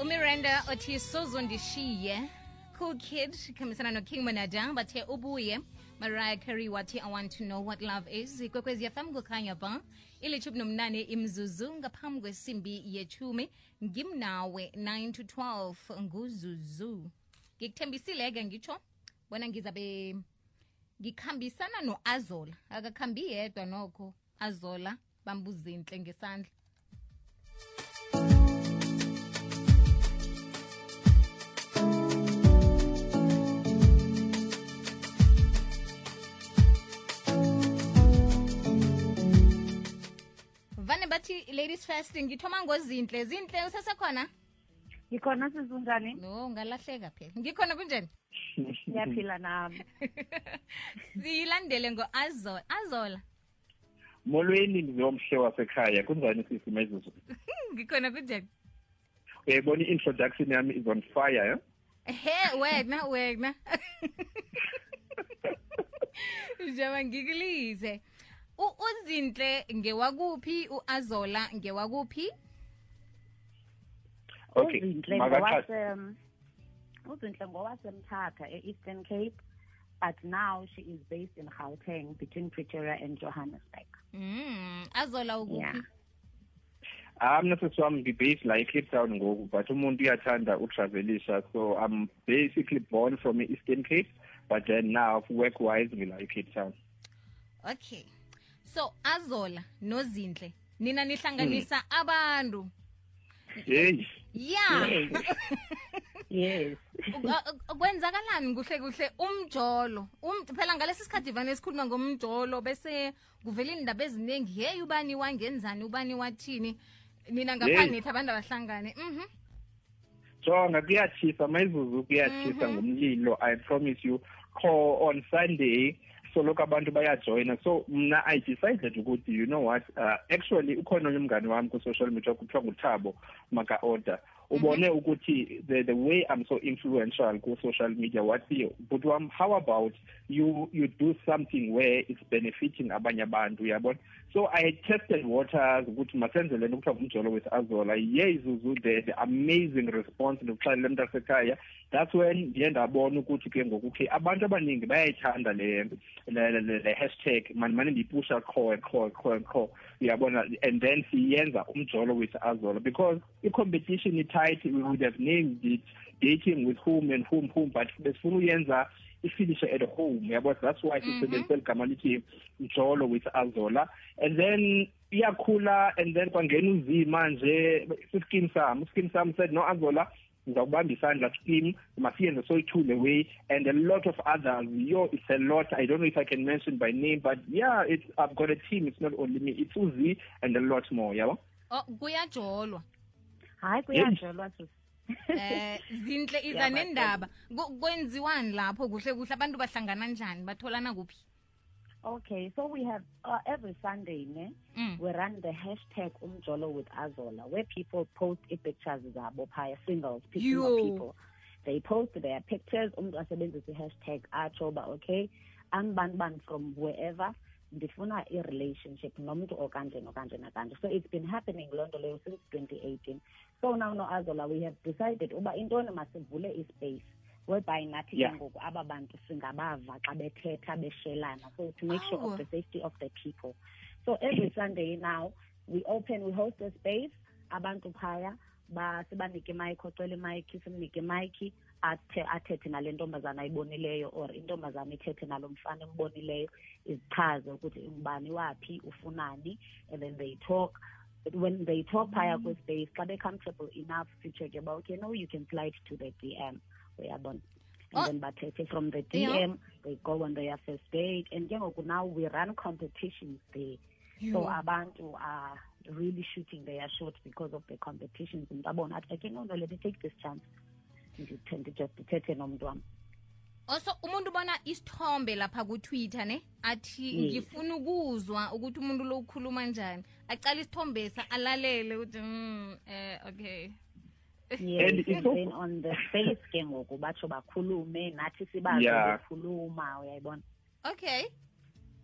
umiranda othi sozondishiye cool kid khambisana noking monada bathe ubuye. Mariah carey wathi i want to know what love is. Ikwekwezi fm kukhanya ba. Ilithumi nomnane imzuzu ngaphambi kwesimbi yethumi ngimnawe 9 to 12 nguzuzu. Ngikuthembisile-ke ngitsho bona ngizabe ngikhambisana no-azola. Akakhambi yedwa nokho azola bambuzinhle ngesandla ladies first ngithoma ngozinhle. Zinhle usesekhona? Ngikhona sizunjani no ngalahleka phela. Ngikhona kunjani? Ngiyaphila nami. Siyilandele ngo-azola azola. Molweni ngizomhle wasekhaya. Kunjani sisi mezuzu ngikhona kunjani? Uyayibona i-introduction yami is on fire eh? he wena wena. Njengoba ngikulize uzinhle ngewakuphi? U-azola ngewakuphi? Okay uzinhle makaqale ngowase uzinhle ngowasemthatha e-eastern cape but now she is based in gauteng between pretoria and johannesburg. Mm azola ukuphi? Yeah. Ah, mna sisi wami ngi-base la ecape town ngoku but umuntu uyathanda utravelisha so i'm basically born from i-eastern cape but then now work wise ngila ecape town. Okay so azola nozinhle. Nina nihlanganisa mm. abantu. Hey. ya. Yes. Kwenzakalani kuhle kuhle? Umjolo. Um phela ngalesi sikhathi vane sikhuluma ngomjolo bese kuvela indaba eziningi yeyi ubani wangenzani? Ubani wathini? Nina ngaphandle nithi abantu abahlangane. Mhm. Jonga kuyatshisa mayizuzu kuyatshisa ngomlilo. I promise you call on sunday soloko abantu bayajoyina. So mna i decided ukuthi you know what uh, actually ukhona onye umngane wami ku-social media kuthiwa nguthabo maka-order ubone mm-hmm. ukuthi the, the way i'm so influential ku-social media wathi but wam how about you you do something where it's benefiting abanye abantu uyabona so i tested waters ukuthi masenze le nto kuthiwa ngumjolo with azola. Ye zuzu the, the amazing response nokuxalela mntasekhaya that's when ndiye ndabona ukuthi ke ngoku okay abantu abaningi bayayithanda le le, le, le, le hashtag mani mane ndiyipusha qho qho qho qho uyabona and then siyenza umjolo with azola because i-competition i-tight we would have named it dating with whom and whom whom but besifuna uyenza ifinishe at home uyabona that's why sisebenzise ligama lithi mjolo with azola. And then iyakhula and then kwangena uzima nje siskin sam uskin sam said no azola ngizakubamba isandla skim masiyenze soyi-two the way and a lot of others. Yo it's a lot. I don't know if i can mention by name but yeah it's, i've got a team. It's not only me it's uzi and a lot more yabo oh kuyajolwa. Hayi kuyajolwa sis eh zinhle iza nendaba kwenziwani lapho kuhle kuhle? Abantu bahlangana njani? Batholana kuphi okay so we have uh, every sunday ne mm. we run the hashtag umjolo with azola where people post i-pictures zabo phaya singles single Yo. people. They post their pictures umuntu asebenzisa i-hashtag atsho uba okay ambani bani from wherever ndifuna i-relationship nomuntu okanje nokanje nakanje. So it's been happening loo nto leyo since 2018 so now no azola we have decided uba intoni masivule ispace whereby nathi ke Yeah. ngoku aba bantu singabava xa bethetha beshelana so to make sure of the safety of the people. So every sunday now we open we host a space abantu phaya ba sibanike imayikhi ocela imayikhi simnike imayikhi athe athethe nale ntombazana ayibonileyo or intombazana ithethe nalo mfana embonileyo izichaze ukuthi ngubani waphi ufunani and then they talk. When they talk phaya mm. kwispace xa be-comfortable enough sitsheke uba okay no you can slide to the dm uyabona and Oh. then bathethe from the Yeah. dm they go on their first date. And ke ngoku now we run competitions there. So Yo. abantu are really shooting their shot because of the competitions. Umntu abona athi okay no no let me take this chance. Ndithethe nomntu wam also umuntu ubona isithombe lapha ku-twitter ne? Athi Yes. ngifuna ukuzwa ukuthi umuntu lo ukhuluma njani. Acala isithombesa alalele ukuthi mm, eh okay yes And and it's also- then on the face ke ngoku batsho bakhulume nathi sibazi Yeah. bekhuluma uyayibona okay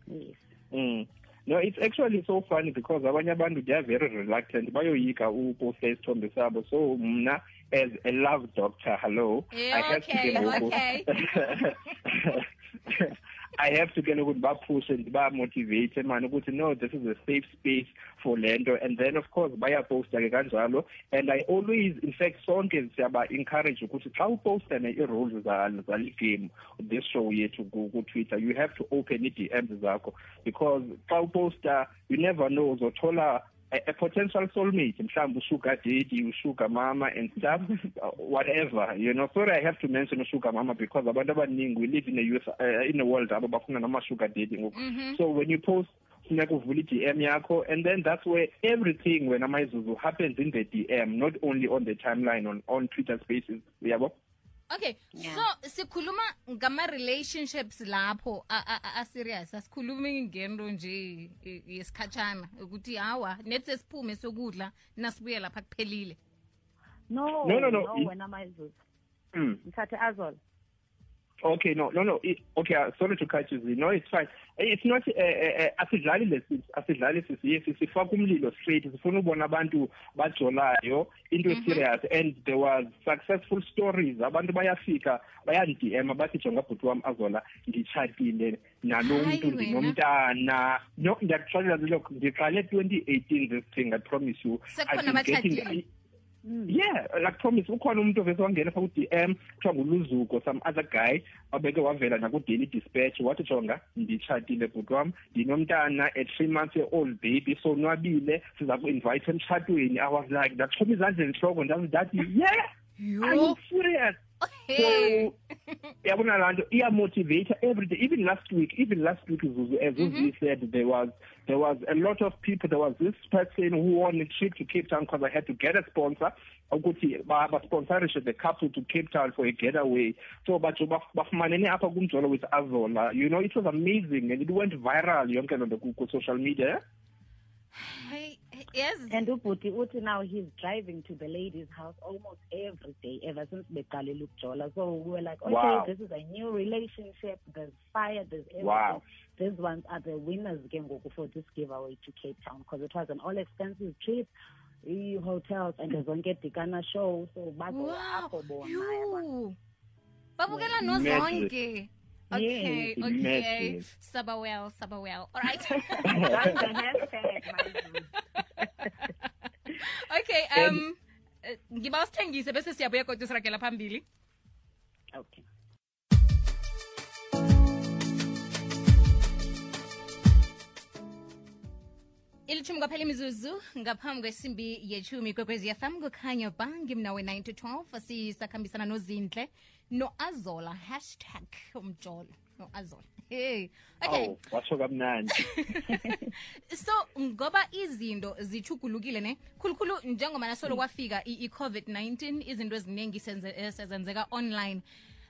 yes Mm. no it's actually so funny because abanye abantu they are very reluctant bayoyika uposta isithombe sabo so mna as a love doctor hello Yeah, i have to okay, ke ngoku okay. I have to ke ukuthi baphushe ndibamotivate man ukuthi no this is a safe space for lento and then of course bayaposta ke kanjalo. And I always in fact sonke siyaba encourage ukuthi xa uposta ne i-rules zalo zale game this show yethu ku ku Twitter you have to open zakho. Because xa uposta you never know uzothola a, a potential soulmate mhlawumbe usugar daddy usugar mama and stuff whatever you know. Sorry i have to mention usugar mama because abantu abaningi we live in a youth uh, in a world abo bafuna nama-sugar daddy ngoku. So when you post funeka uvula i-dm yakho and then that's where everything wena mayizuzu happens in the dm not only on the timeline on, on twitter spaces uyabo okay Yeah. so sikhuluma ngama-relationships lapho aserious asikhulumi ngento nje i- yesikhatshana ukuthi hawa nethi sesiphume sokudla nasibuye lapha kuphelile no No, no, no, wena mayizuzu mm. ngithathe azol Okay, no, no, no. It, okay, uh, sorry to cut you. No, it's fine. Eh, It's not. Uh, uh, asidlali lesi, asidlali sisi. Yes, sifaka umlilo straight. Sifuna ubona abantu bajolayo into serious and there was successful stories. Abantu bayafika, bayan DM bathi jonga bhuti wami azola nditshatile nalo mntu ndinomntana. No, ngiyakuxolela look, twenty 2018 this thing I promise you. I've been getting-. Mm. yeah like promise ukhona umuntu ovese wangena pha ku-dm kuthiwa nguluzuko some other guy wabeke wavela naku-daily dispatch wathi jonga nditshatile bhuti wam ndinomntana a three months old baby sonwabile siza ku-invite emtshatweni. I was like ndaxhoma izandla entloko ndazi ndathi yeah you yo serious so yabona laa nto iyamotivate every day. Even last week even last week zuzu as uzi mm-hmm. said there was there was a lot of people there was this person who won a trip to cape town because i had to get a sponsor. Ukuthi ba- basponsorishe the couple to cape town for a getaway. So batsho bafumanene apha kumjolo with azola. You know it was amazing and it went viral yonke loo nto ku- ku-social media hey yes and ubhuti uthi now he's driving to the lady's house almost every day ever since beqalile ukujola so we were like okay Wow. this is a new relationship there's fire there's everything Wow. these ones are the winners ke ngoku for this giveaway to cape town because it was an all expensive trip i-hotels and zonke dikana show so bazoya wow apho bona yabona. yo babukela Magic. nozonke okay Yes, okay. magic. saba well saba well. All right. That's the hashtag, okay um eh, ngiba usithengise bese siyabuya kodwa siragela phambili. Okay ilithumi kwaphela imizuzu ngaphambi kwesimbi yethumi kwekwezi fm kukhanya bangi mnawe 9 to 12 sisakhambisana nozinhle no-azola hashtag umjolo no-azola. Hey okay. Oh kamnandi. So ngoba izinto zithugulukile ne khulukhulu njengoba nasolo kwafika i- i-covid-19 izinto eziningi sezenzeka online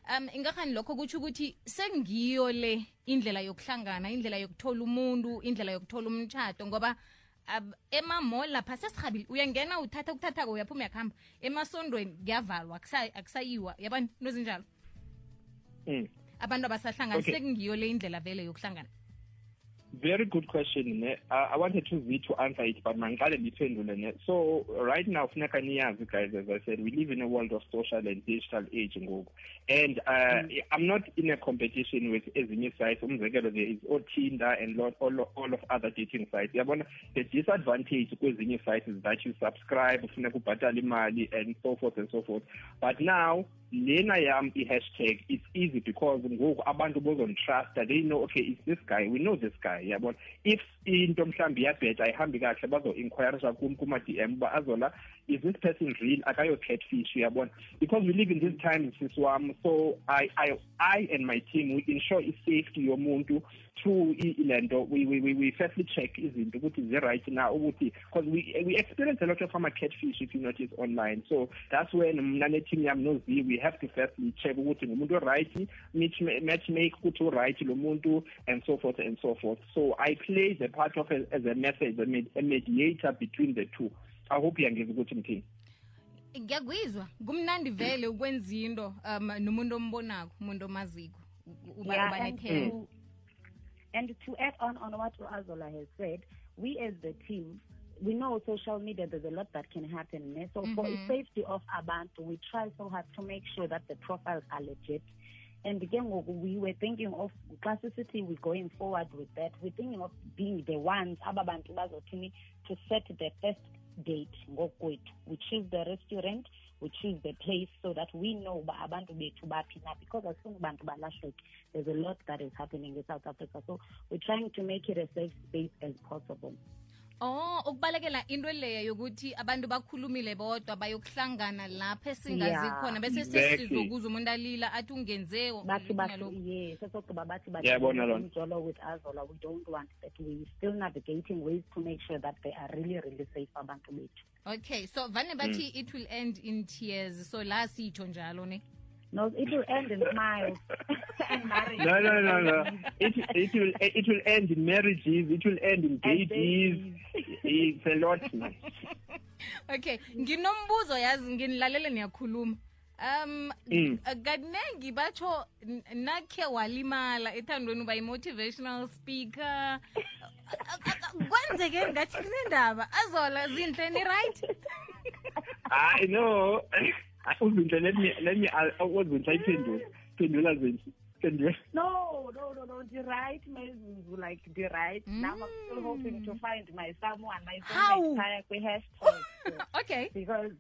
um ingahani lokho kutsho ukuthi sengiyo le indlela yokuhlangana indlela yokuthola umuntu indlela yokuthola umtshato ngoba emamall lapha sesihabile uyangena uthatha ukuthathako uyaphuma uyakuhamba emasondweni kuyavalwa akusayiwa. Yabani? Nozinjalo? Mm. abantu abasahlangana Okay. sekungiyo le indlela vele yokuhlangana Very good question. Ne? Uh, I wanted to Z to answer it, but mangiqale ngiphendule ne. So right now funeka niyazi guys as I said we live in a world of social and digital age ngoku. And uh, I'm not in a competition with ezinye sites. Umzekelo there is Tinder and lot, all, all of other dating sites. Yabona the disadvantage kwezinye sites is that you subscribe funeka ubhatale imali and so forth and so forth. But now lena yam i-hashtag it's easy because ngoku abantu bozonitrusta they know okay it's this guy we know this guy yabona? If into mhlawumbi iyabheja ayihambi kahle bazo-inquirisha kum kuma-dm uba azola is this person real? Akayo catfish uyabona? Because we live in these times sisi so I, I, I and my team we ensure i-safety yomuntu through i- le nto. We, we, we, we firstly check izinto ukuthi zi-right na ukuthi because we, we experience a lot of ama-catfish if you notice online. So that's when we have to firstly check ukuthi ngumuntu oright match make ukuthi uright lo and so forth and so forth. So i play the part of a, as a message a mediator between the two i hope iyangeza ukuthi ngithini ngiyakuyizwa kumnandi vele ukwenza into um nomuntu ombonako umuntu omaziko u- uba Yeah, uba and to, add on on what Azola has said, we as the team, we know social media, there's a lot that can happen. ne? So for the Mhm. safety of Abantu, we try so hard to make sure that the profiles are legit. And again, we were thinking of classicity, we're going forward with that. We're thinking of being the ones, ababantu bazothini, to set the first date, ngokwethu. We choose the restaurant, we choose the place so that we know uba abantu bethu baphi na because asifuni bantu balahleke. There's a lot that is happening in South Africa. So we're trying to make it a safe space as possible. Oh, ukubalekela into leya yokuthi abantu bakhulumile bodwa bayokuhlangana lapha esingazi khona bese sesizokuza umuntu alila athi ungenze bathi bathi yes sesogqiba bathi umjolo with azola we don't want that. We still navigating ways to make sure that they are really really safe abantu bethu. Okay so vane bathi it will end in tears. So la sitsho njalo ne no it will end in smiles and marriage No, no, no, no. It it will it will end in marriages. It will end in babies. It's a lot, okay nginombuzo yazi nginilalele niyakhuluma um Mm. kaningi batsho n- nakhe walimala ethandweni uba yi-motivational speaker kwenzeke ngathi kunendaba azola zinhle ni-right hayi know. Uzinhle let me let me uh, uzinhle ayiphendule. Phendula zinhle. Phendula. no no no no the right mezuzu like the right now i'm still hoping to find my someone my How? soulmate kwi-hashtag okay because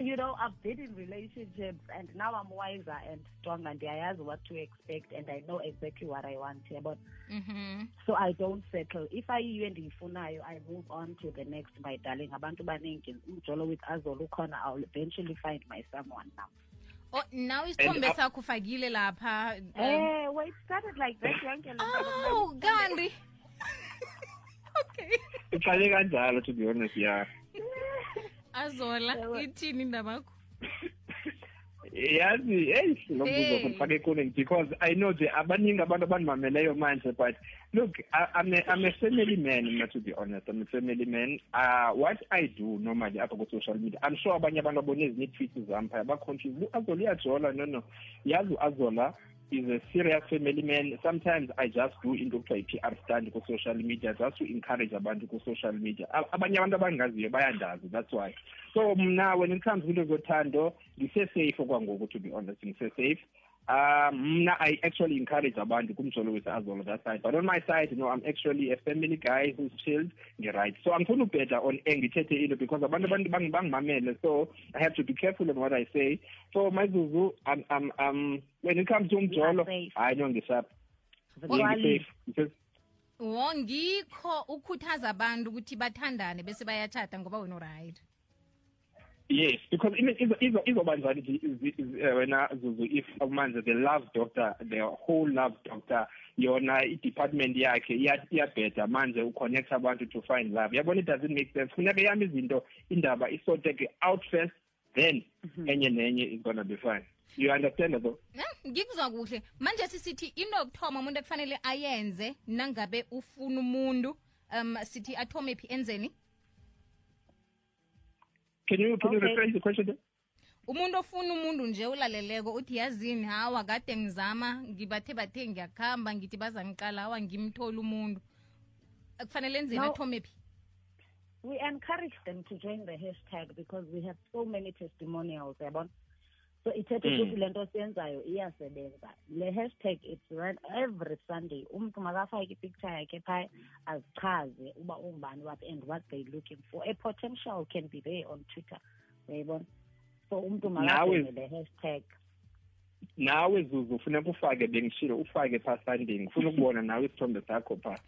you know I've been in relationships and now I'm wiser and stronger and I know what to expect and I know exactly what I want here but mm-hmm. so I don't settle if I and ifunayo I move on to the next my darling abantu baningi umjolo with Azola ukhona I'll eventually find my someone now oh now isithombe And, uh, sakho ufakile lapha um, eh well it started like that yonke le nto. oh kanti okay Iqale kanjalo to be honest, yeah. azola ithini indaba yakho? Yazi eyi lo mbuzo kufake ekoneni because i know the abaningi abantu abandimameleyo manje but look I'm, a, i'm a family man mna to be honest i'm a family man uh what i do normally apha ku-social media i'm sure abanye abantu abone ezinye ii-tweets zam phaya baconfuse uazola iyajola no no. Yazi uazola is a serious family man. Sometimes i just do into okuthiwa yi-pr stand ku-social media just to encourage abantu ku-social media. Abanye abantu abangaziyo bayandazi that's why. So mna when it comes to the into zothando ngise-safe okwangoku to be honest ngise-safe um mna i actually encourage abantu kumjolo wethu azolo that side but on my side you know i'm actually a family guy who's chilled ngi-right so angifuni ubheda on air ngithethe into because abantu abantu bangi- bangimamele so i have to be careful on what i say. So mazuzu um, um, um, when it comes to umjolo hayi no ngisapha Virtually. ngisafe wo ngikho ukhuthaza abantu ukuthi bathandane bese bayatshata ngoba wena uright Yes, because even izo izo izobanjani nje izi- izi- eh, wena Zuzu if manje the love doctor the whole love doctor yona i-department yakhe iya- iyabheda manje uconnect abantu to find love. Yabona it doesn't make sense. Funeka yami izinto indaba isoteke out first then enye nenye is gonna be fine. You understand though ngikuzwa kuhle. Manje sisithi inokuthoma umuntu ekufanele ayenze nangabe ufuna umuntu um sithi athome phi enzeni can you can you Okay. rephrase the question there? umuntu ofuna umuntu nje ulaleleko uthi yazini hawa kade ngizama ngibathe bathe ngiyakuhamba ngithi bazangiqala hawa ngimthole umuntu kufanele enzeni No. athome phi we encourage them to join the hashtag because we have so many testimonials yabona so ithethe ukuthi le nto siyenzayo iyasebenza. Le hashtag it's run every sunday. Umntu makafake ipicture yakhe phaya azichaze uba ungubani waphi and what they looking for. A potential can be there on twitter uyayibona? So umntu le hashtag. Nawe zuzu funeka ufake bengishilo ufake pha sunday. Ngifuna ukubona nawe isithombe sakho pha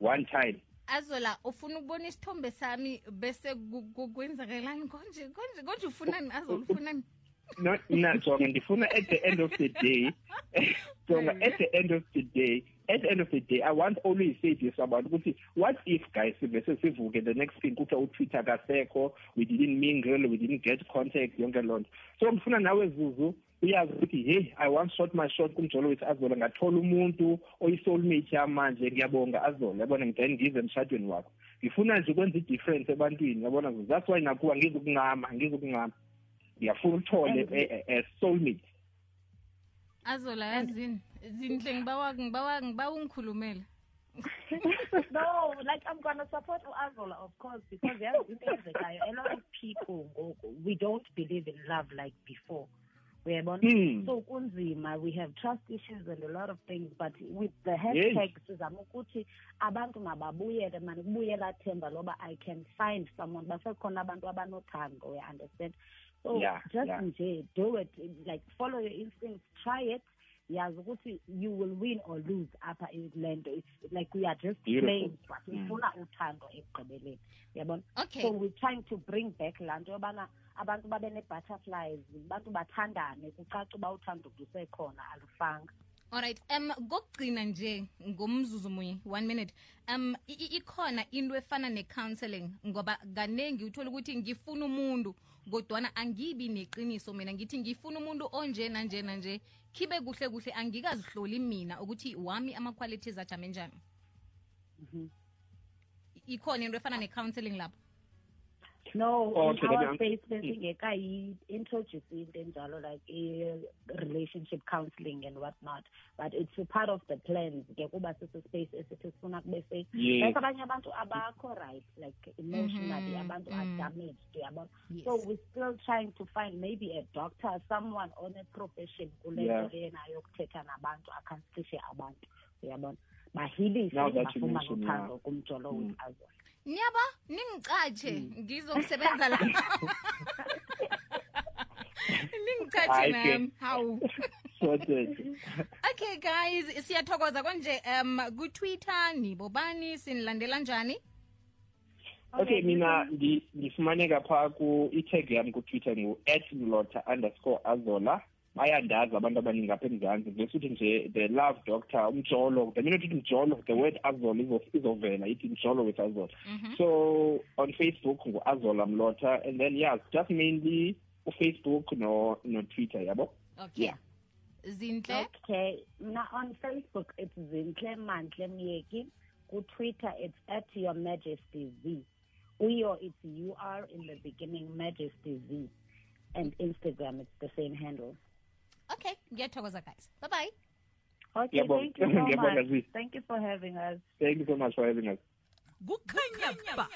one time. Azola ufuna ukubona isithombe sami bese kwenzakelani konje konje konje ufunani azola ufunani no na jonga ndifuna at the end of the day jonga at the end of the day at the end of the day i want always say this about ukuthi what if guys bese sivuke the next thing kuthiwa utwitter kasekho we didn't mingle we didn't get contact yonke loo nto. So ngifuna nawe zuzu uyazi ukuthi hey i once shot my shot kumjolo wethu azola ngathola umuntu oyi-soulmate yam manje ngiyabonga azola yabona then ngize emshadweni wakho. Ngifuna nje ukwenza i-difference ebantwini yabona that's why nakuwa ngizukuncama ngizukuncama ngiyafuna uthole And- a- a- a soulmate azola yazini zinhle ngibawa ngibawa ngibawa ungikhulumela no, like I'm gonna support Azola, of course, because there are a lot of people go, we don't believe in love like before. uyayibona Hmm. so kunzima we have trust issues and a lot of things but with the Yes. hashtag sizama ukuthi abantu mababuyele mani kubuyela themba loba i can find someone. Basekhona abantu abanothando you understand so Yeah, just yeah. nje do it. Like follow your instincts. Try it. Yazi ukuthi you will win or lose apha le nto. It's like we are just Beautiful. playing but Mm. ifuna uthando ekugqibeleni. Uyabona? Okay. So we're trying to bring back laa nto yobana abantu babe nee-butterflies abantu bathandane. Kucace uba uthando lusekhona alufanga alright um kokugcina nje ngomzuzu munye one minute. Um i- i- ikhona into efana ne-counseling ngoba kaningi uthola ukuthi ngifuna umuntu kodwana angibi neqiniso mina ngithi ngifuna umuntu onje nanje nanje. Khibe kuhle kuhle angikazihloli mina ukuthi wami ama-qualities ajame njani. Mhm. ikhona into efana ne-counseling lapho no Okay, in our then- space besingekayi-introduce into enjalo like i-relationship counselling and what not but it's a part of the plans. Ke kuba sisi-space esithi sifuna kube safe. Like abanye abantu abakho right like emotionally Mhm, abantu are damaged uyabona so we're still trying to find maybe a doctor someone on a profession kule Yeah. nto lena yokuthetha nabantu akhansilishe abantu uyabona bahilishe Now that you bafumane mention, uthando kumjolo Mm. wethu niyaba? Ningicatshe ngizokusebenza la. Ningicatshe nami hawu. Okay guys siyathokoza konje um kutwitter nibobani sinilandela njani? Okay mina ngifumaneka phaa ku itag yam kutwitter ngu-at mlota underscore azola bayandazi abantu abaningi apha emzantsi. Ngesuthi nje the love doctor umjolo the minute uthi mjolo the word azola izo- izovela ithi mjolo with azola Mhm. so on facebook ngu-azola mlota and then yeah just mainly ufacebook no no-twitter yabo? Okay. Yeah. zinhle? Okay. Now on facebook it's zinhle mantle myeki. Ku-twitter it's at your majesty z. Uyo it's you are in the beginning majesty z. And instagram it's the same handle okay. Ngiyathokoza guys bye bye okay Ngiyabonga. thank you so much. thank you for having us. Thank you so much for having us. Kukhanya ba